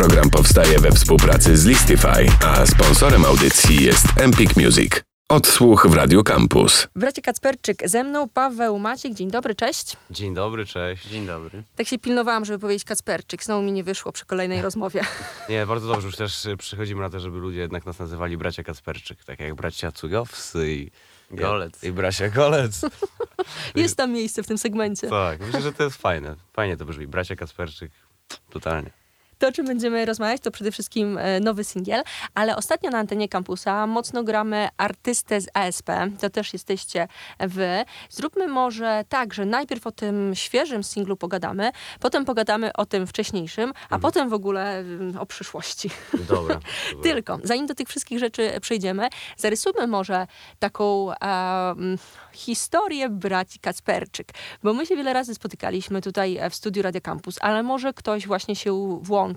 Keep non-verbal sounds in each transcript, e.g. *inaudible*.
Program powstaje we współpracy z Listify, a sponsorem audycji jest Empik Music. Odsłuch w Radio Campus. Bracie Kacperczyk, ze mną Paweł Maciek. Dzień dobry, cześć. Dzień dobry, cześć. Dzień dobry. Tak się pilnowałam, żeby powiedzieć Kacperczyk. Znowu mi nie wyszło przy kolejnej rozmowie. *laughs* Nie, bardzo dobrze, już też y, przychodzimy na to, żeby ludzie jednak nas nazywali bracia Kacperczyk, tak jak bracia Cugowscy i Golec. I bracia Golec. *laughs* Jest tam miejsce w tym segmencie. tak, myślę, że to jest fajne. Fajnie to brzmi. Bracia Kacperczyk, totalnie. To, o czym będziemy rozmawiać, to przede wszystkim e, nowy singiel, ale ostatnio na antenie kampusa mocno gramy artystę z ASP. To też jesteście wy. Zróbmy może tak, że najpierw o tym świeżym singlu pogadamy, potem pogadamy o tym wcześniejszym, a potem w ogóle mm, o przyszłości. Dobra. *laughs* dobra. Tylko, zanim do tych wszystkich rzeczy przejdziemy, zarysujmy może taką em, historię braci Kacperczyk, bo my się wiele razy spotykaliśmy tutaj e, w studiu Radio Campus, ale może ktoś właśnie się włączył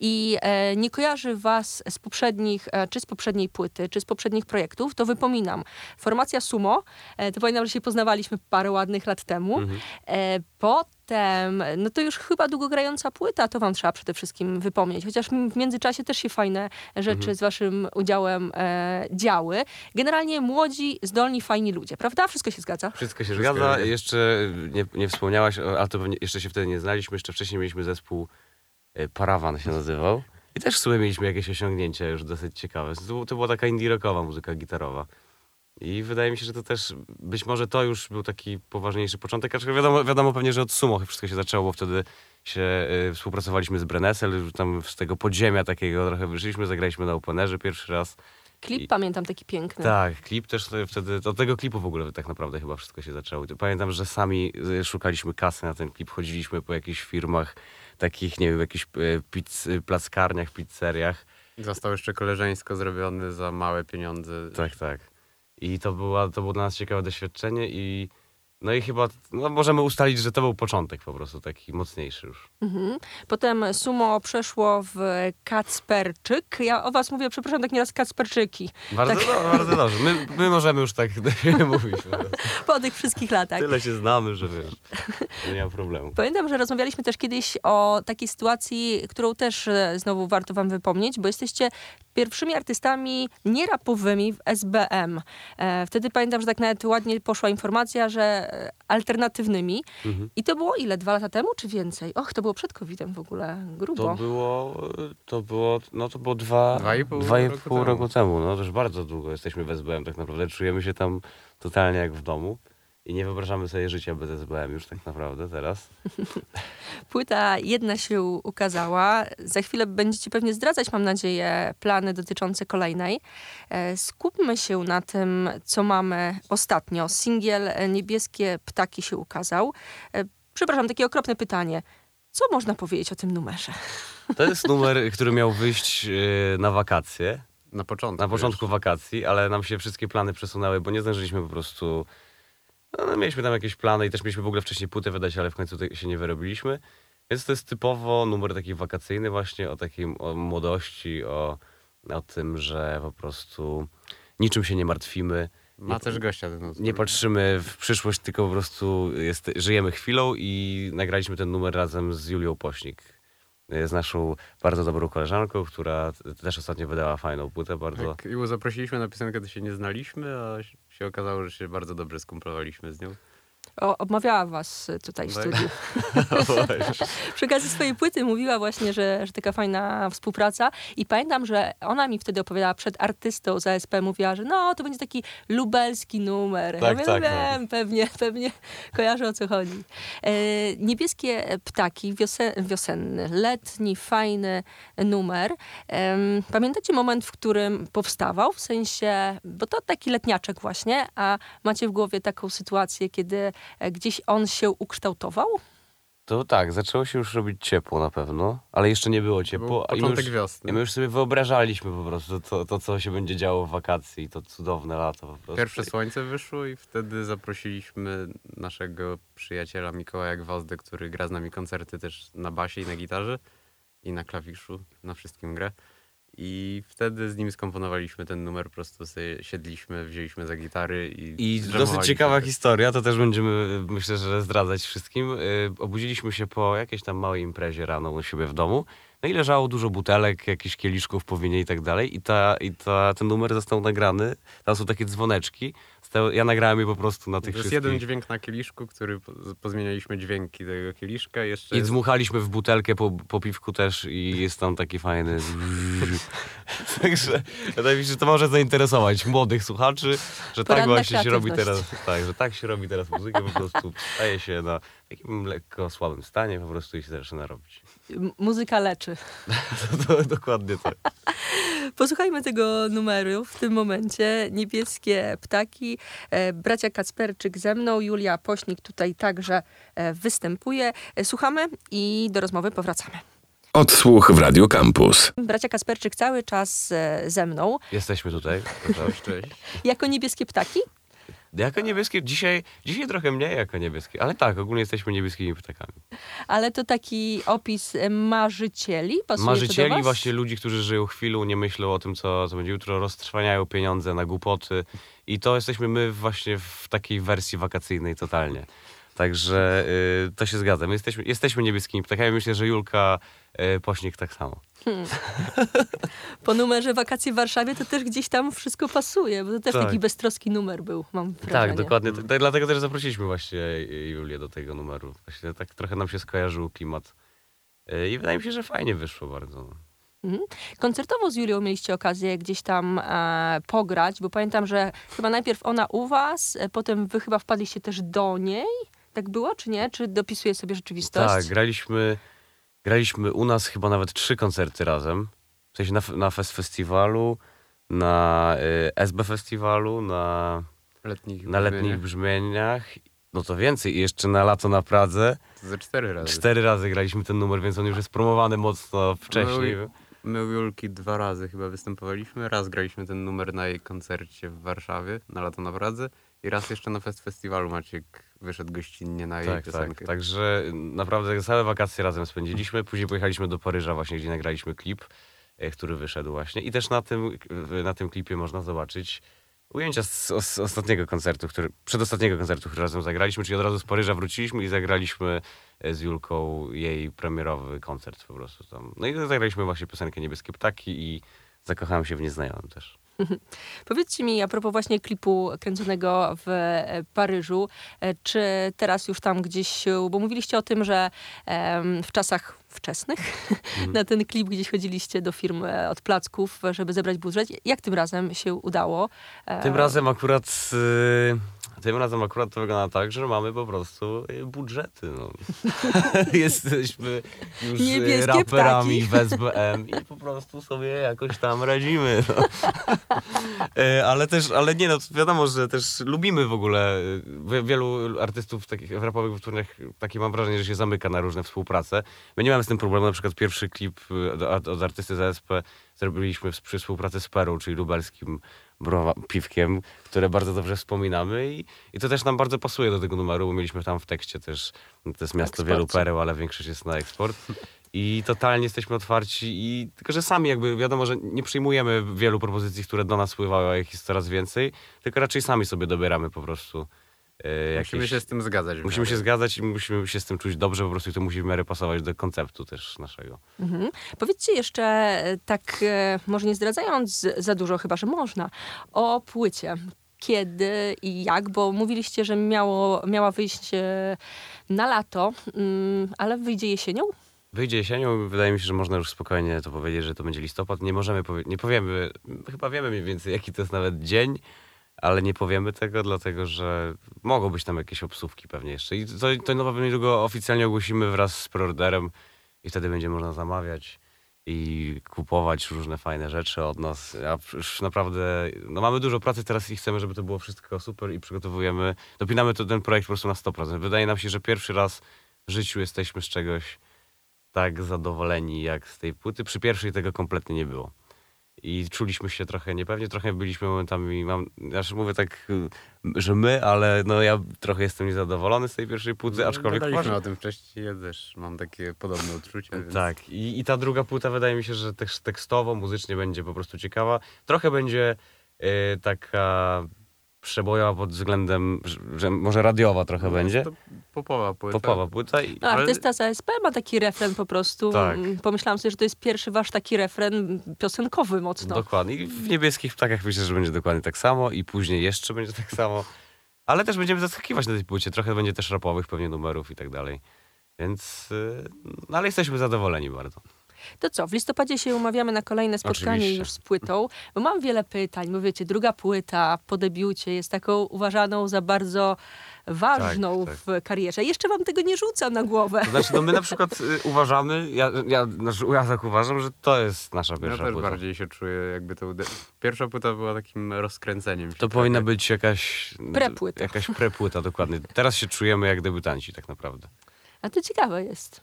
i e, nie kojarzy was z poprzednich, e, czy z poprzedniej płyty, czy z poprzednich projektów, to wypominam. Formacja Sumo, e, to pamiętam, że się poznawaliśmy parę ładnych lat temu. E, potem, no to już chyba długogrająca płyta, to wam trzeba przede wszystkim wypomnieć. Chociaż w międzyczasie też się fajne rzeczy z waszym udziałem e, działy. Generalnie młodzi, zdolni, fajni ludzie, prawda? Wszystko się zgadza? Wszystko się Wszystko zgadza. Jeszcze nie, nie wspomniałaś, ale to jeszcze się wtedy nie znaliśmy. Jeszcze wcześniej mieliśmy zespół Parawan się nazywał. I też w sumie mieliśmy jakieś osiągnięcia już dosyć ciekawe. To, była taka indie rockowa muzyka gitarowa. I wydaje mi się, że to też, być może to już był taki poważniejszy początek, aczkolwiek wiadomo, wiadomo pewnie, że od Sumo wszystko się zaczęło, bo wtedy się y, współpracowaliśmy z Brenessel, już tam z tego podziemia takiego trochę wyszliśmy, zagraliśmy na Openerze pierwszy raz. Klip I- pamiętam taki piękny. Tak, klip też sobie wtedy, od tego klipu w ogóle tak naprawdę chyba wszystko się zaczęło. Pamiętam, że sami y, szukaliśmy kasy na ten klip, chodziliśmy po jakichś firmach, takich, nie wiem, jakichś y, pizz, y, plackarniach, pizzeriach. Został jeszcze koleżeńsko zrobiony za małe pieniądze. Tak, tak. I to, była, to było dla nas ciekawe doświadczenie i no i chyba no możemy ustalić, że to był początek po prostu, taki mocniejszy już. Mhm. Potem sumo przeszło w Kacperczyk. Ja o was mówię, przepraszam, tak nieraz Kacperczyki. Bardzo, Tak. do, bardzo dobrze. My, my możemy już tak *laughs* mówić. po tych wszystkich latach. Tyle się znamy, że wiesz, nie ma problemu. Pamiętam, że rozmawialiśmy też kiedyś o takiej sytuacji, którą też e, znowu warto wam wypomnieć, bo jesteście pierwszymi artystami nierapowymi w SBM. E, wtedy pamiętam, że tak nawet ładnie poszła informacja, że alternatywnymi. Mhm. I to było ile? Dwa lata temu, czy więcej? Och, to było przed COVID-em w ogóle. Grubo. To było, to było, no to było dwa, Dwa i pół dwa i roku pół temu. roku temu. No to już bardzo długo jesteśmy w SBM tak naprawdę. Czujemy się tam totalnie jak w domu. I nie wyobrażamy sobie życia bez SBM już tak naprawdę teraz. *laughs* Płyta jedna się ukazała. Za chwilę będziecie pewnie zdradzać, mam nadzieję, plany dotyczące kolejnej. E, Skupmy się na tym, co mamy ostatnio. Singiel e, Niebieskie Ptaki się ukazał. E, Przepraszam, takie okropne pytanie. Co można powiedzieć o tym numerze? To jest *laughs* numer, który miał wyjść na wakacje. Na początku. Na początku wakacji, ale nam się wszystkie plany przesunęły, bo nie zdążyliśmy po prostu. No, no, mieliśmy tam jakieś plany i też mieliśmy w ogóle wcześniej płytę wydać, ale w końcu się nie wyrobiliśmy. Więc to jest typowo numer taki wakacyjny, właśnie o takiej o młodości, o, o tym, że po prostu niczym się nie martwimy. Ma nie, też gościa ten utwór. nie patrzymy w przyszłość, tylko po prostu jest, żyjemy chwilą i nagraliśmy ten numer razem z Julią Pośnik. Z naszą bardzo dobrą koleżanką, która też ostatnio wydała fajną płytę, bardzo. Tak, Iło zaprosiliśmy na piosenkę, to się nie znaliśmy, a się okazało, że się bardzo dobrze skumplowaliśmy z nią. O, obmawiała was e, tutaj w Tak. studiu. *laughs* Przy okazji swojej płyty mówiła właśnie, że, że taka fajna współpraca i pamiętam, że ona mi wtedy opowiadała przed artystą z ASP, mówiła, że no, to będzie taki lubelski numer. ja Tak, mówię, tak, no no. wiem, pewnie, *laughs* pewnie kojarzę o co chodzi. E, niebieskie ptaki, wiosen, wiosenny, letni, fajny numer. Em, pamiętacie moment, w którym powstawał? W sensie, bo to taki letniaczek właśnie, a macie w głowie taką sytuację, kiedy e, gdzieś on się ukształtował? To tak, zaczęło się już robić ciepło na pewno, ale jeszcze nie było Był ciepło. i my początek już, wiosny. I my już sobie wyobrażaliśmy po prostu to, to, co się będzie działo w wakacji i to cudowne lato po prostu. Pierwsze słońce wyszło i wtedy zaprosiliśmy naszego przyjaciela Mikołaja Gwozdę, który gra z nami koncerty też na basie i na gitarze i na klawiszu, na wszystkim gra. I wtedy z nim skomponowaliśmy ten numer, po prostu sobie siedliśmy, wzięliśmy za gitary i I dosyć ciekawa historia, to też będziemy, myślę, że zdradzać wszystkim. Y, Obudziliśmy się po jakiejś tam małej imprezie rano u siebie w domu. No i leżało dużo butelek, jakichś kieliszków po winie i tak dalej. I, ta, i ta, ten numer został nagrany. Tam są takie dzwoneczki. Ja nagrałem je po prostu na To tych jest wszystkich. jeden dźwięk na kieliszku, który po- pozmienialiśmy dźwięki tego kieliszka. Jeszcze I jest dmuchaliśmy w butelkę po, po piwku też i jest tam taki fajny... *laughs* Także wydaje mi się, że to może zainteresować młodych słuchaczy, że tak właśnie się robi teraz, tak, że tak się robi teraz muzykę, po prostu staje się na takim lekko słabym stanie po prostu i się zaczyna robić. Muzyka leczy. *laughs* To, dokładnie tak. *laughs* Posłuchajmy tego numeru w tym momencie. Niebieskie ptaki. E, bracia Kacperczyk ze mną, Julia Pośnik tutaj także e, występuje. E, słuchamy i do rozmowy powracamy. Odsłuch w Radio Campus. Bracia Kasperczyk cały czas ze mną. Jesteśmy tutaj. *laughs* Cześć. Jako niebieskie ptaki? Jako niebieskie, dzisiaj, dzisiaj trochę mniej jako niebieskie, ale tak, ogólnie jesteśmy niebieskimi ptakami. Ale to taki opis e, marzycieli. Pasuje Marzycieli, właśnie ludzi, którzy żyją chwilą, nie myślą o tym, co, co będzie jutro, roztrwaniają pieniądze na głupoty. I to jesteśmy my właśnie w takiej wersji wakacyjnej totalnie. Także y, to się zgadza. My jesteśmy, jesteśmy niebieskimi ptakami. Myślę, że Julka y, Pośnik tak samo. *laughs* Po numerze Wakacje w Warszawie to też gdzieś tam wszystko pasuje, bo to też Tak. taki beztroski numer był, mam wrażenie. Tak, dokładnie. Tak, dlatego też zaprosiliśmy właśnie Julię do tego numeru. Właśnie tak trochę nam się skojarzył klimat. Y, I wydaje mi się, że fajnie wyszło bardzo. Koncertowo z Julią mieliście okazję gdzieś tam e, pograć, bo pamiętam, że chyba najpierw ona u was, e, potem wy chyba wpadliście też do niej. Tak było, czy nie? Czy dopisuje sobie rzeczywistość? Tak, graliśmy, graliśmy u nas chyba nawet trzy koncerty razem. W sensie na, na Fest Festiwalu, na y, SB Festiwalu, na, Letnich na letnich brzmieniach. No to więcej. I jeszcze na lato na Pradze. To Ze cztery razy. Cztery razy graliśmy ten numer, więc on już jest promowany mocno wcześniej. My u Julki dwa razy chyba występowaliśmy. Raz graliśmy ten numer na jej koncercie w Warszawie, na lato na Pradze. I raz jeszcze na Fest Festiwalu Maciek wyszedł gościnnie na jej Tak, tak. piosenkę. Także naprawdę całe wakacje razem spędziliśmy. Później pojechaliśmy do Paryża właśnie, gdzie nagraliśmy klip, e, który wyszedł właśnie. I też na tym, na tym klipie można zobaczyć ujęcia z, os- ostatniego koncertu, który, przedostatniego koncertu, który razem zagraliśmy, czyli od razu z Paryża wróciliśmy i zagraliśmy e, z Julką jej premierowy koncert po prostu tam. No i zagraliśmy właśnie piosenkę Niebieskie Ptaki i zakochałem się w nieznajomym też. *laughs* Powiedzcie mi, a propos właśnie klipu kręconego w e, Paryżu, e, czy teraz już tam gdzieś, się- bo mówiliście o tym, że w czasach wczesnych Mhm. *laughs* na ten klip gdzieś chodziliście do firm e, od placków, żeby zebrać budżet. Jak tym razem się udało? E, Tym razem akurat y, tym razem akurat to wygląda tak, że mamy po prostu y, budżety. No. *laughs* Jesteśmy już y, Niebieskie raperami ptaki. w SBM i po prostu sobie jakoś tam radzimy. No. *laughs* Y, ale też, ale nie no, wiadomo, że też lubimy w ogóle wie- wielu artystów takich w rapowych wytwórniach, takie mam wrażenie, że się zamyka na różne współprace. My nie mamy z tym problemu, na przykład pierwszy klip od, od artysty z ASP zrobiliśmy przy współpracy z Perą, czyli lubelskim browa, piwkiem, które bardzo dobrze wspominamy i, i to też nam bardzo pasuje do tego numeru, bo mieliśmy tam w tekście też, to jest miasto Eksporcie. wielu pereł, ale większość jest na eksport. I totalnie jesteśmy otwarci i tylko, że sami jakby wiadomo, że nie przyjmujemy wielu propozycji, które do nas spływają, a ich jest coraz więcej, tylko raczej sami sobie dobieramy po prostu jakieś... Musimy się z tym zgadzać. Musimy się zgadzać i musimy się z tym czuć dobrze, po prostu i to musi w miarę pasować do konceptu też naszego. Mhm. Powiedzcie jeszcze, e, tak e, może nie zdradzając za dużo, chyba że można, o płycie. Kiedy i jak, bo mówiliście, że miało, miała wyjść e, na lato, mm, ale wyjdzie jesienią? Wyjdzie jesienią, wydaje mi się, że można już spokojnie to powiedzieć, że to będzie listopad. Nie możemy powie- nie powiemy, chyba wiemy mniej więcej jaki to jest nawet dzień, ale nie powiemy tego, dlatego że mogą być tam jakieś obsówki pewnie jeszcze. I to, to nowo niedługo oficjalnie ogłosimy wraz z preorderem i wtedy będzie można zamawiać i kupować różne fajne rzeczy od nas. A już naprawdę, no mamy dużo pracy teraz i chcemy, żeby to było wszystko super i przygotowujemy, dopinamy to, ten projekt po prostu na 100%. Wydaje nam się, że pierwszy raz w życiu jesteśmy z czegoś tak zadowoleni jak z tej płyty. Przy pierwszej tego kompletnie nie było. I czuliśmy się trochę niepewnie, trochę byliśmy momentami, mam, znaczy mówię tak, y, że my, ale no ja trochę jestem niezadowolony z tej pierwszej płyty, aczkolwiek Gadaliśmy o tym wcześniej, ja też mam takie podobne odczucia. Więc... tak, i, i ta druga płyta wydaje mi się, że też tekstowo, muzycznie będzie po prostu ciekawa. Trochę będzie y, taka przebojowa pod względem, że, że może radiowa trochę będzie. To popowa płyta. Popowa płyta i No, Ale- artysta z ASP ma taki refren po prostu. Tak. Mm, Pomyślałam sobie, że to jest pierwszy wasz taki refren piosenkowy mocno. dokładnie. I w niebieskich ptakach myślę, że będzie dokładnie tak samo i później jeszcze będzie tak samo. Ale też będziemy zaskakiwać na tej płycie. Trochę będzie też rapowych pewnie numerów i tak dalej. Więc, y, no ale jesteśmy zadowoleni bardzo. To co, w listopadzie się umawiamy na kolejne spotkanie Oczywiście. już z płytą, bo mam wiele pytań, bo wiecie, druga płyta po debiucie jest taką uważaną za bardzo ważną Tak, w karierze. Jeszcze wam tego nie rzucam na głowę. To znaczy, no my na *laughs* przykład y, uważamy, ja, ja, znaczy, ja tak uważam, że to jest nasza Ja pierwsza też płyta. bardziej się czuję, jakby to ude... Pierwsza płyta była takim rozkręceniem To trochę. powinna być jakaś... Prepłyta. Jakaś prepłyta, dokładnie. Teraz się czujemy jak debiutanci tak naprawdę. A to ciekawe jest.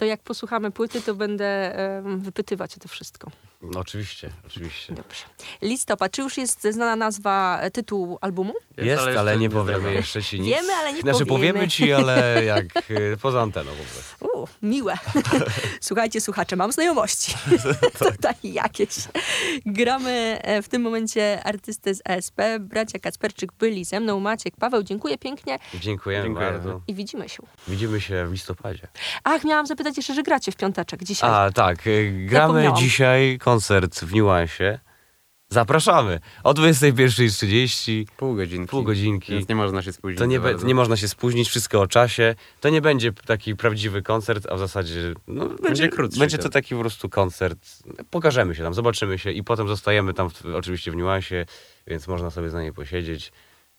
To jak posłuchamy płyty, to będę wypytywać o to wszystko. No oczywiście, oczywiście. Dobrze. Listopad, czy już jest znana nazwa, e, tytuł albumu? Jest, ale, jeszcze nie powiemy jeszcze ci nic. Wiemy, ale nie Znaczy powiemy. powiemy ci, ale *laughs* jak y, poza anteną po prostu. Miłe. *laughs* Słuchajcie, słuchacze, mam znajomości. *laughs* *laughs* Tutaj jakieś. Gramy e, w tym momencie artystę z ESP. Bracia Kacperczyk byli ze mną. Maciek, Paweł, dziękuję pięknie Dziękujemy, Dziękujemy. bardzo. i widzimy się. Widzimy się w listopadzie. Ach, miałam zapytać jeszcze, że gracie w piąteczek dzisiaj. A, tak. y, Gramy dzisiaj koncert w Niuansie. Zapraszamy. O 21.30, Pół godzinki. pół godzinki. Więc nie można się spóźnić To nie, be, nie można się spóźnić, wszystko o czasie. To nie będzie taki prawdziwy koncert, a w zasadzie no, będzie, krótszy będzie to taki po prostu koncert. Pokażemy się tam, zobaczymy się i potem zostajemy tam w, oczywiście w niuansie, więc można sobie za niej posiedzieć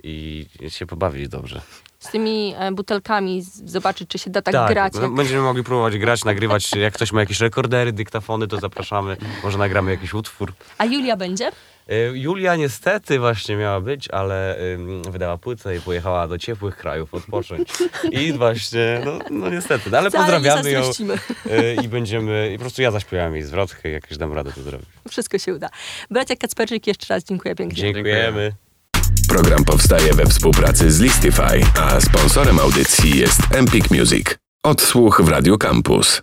i się pobawić dobrze. Z tymi e, butelkami zobaczyć, czy się da tak, grać. no, Jak... będziemy mogli próbować grać, nagrywać. Jak ktoś ma jakieś rekordery, dyktafony, to zapraszamy. Może nagramy jakiś utwór. A Julia będzie? Y, Julia niestety właśnie miała być, ale ym, wydała płytę i pojechała do ciepłych krajów odpocząć. *laughs* I właśnie, no, no niestety, no, ale Wcale pozdrawiamy ją y, i będziemy, i po prostu ja zaśpiewałem jej zwrotkę i jakoś dam radę to zrobić. Wszystko się uda. Bracia Kacperczyk, jeszcze raz dziękuję pięknie. Dziękujemy. Program powstaje we współpracy z Listify, a sponsorem audycji jest Empik Music. Odsłuch w Radio Campus.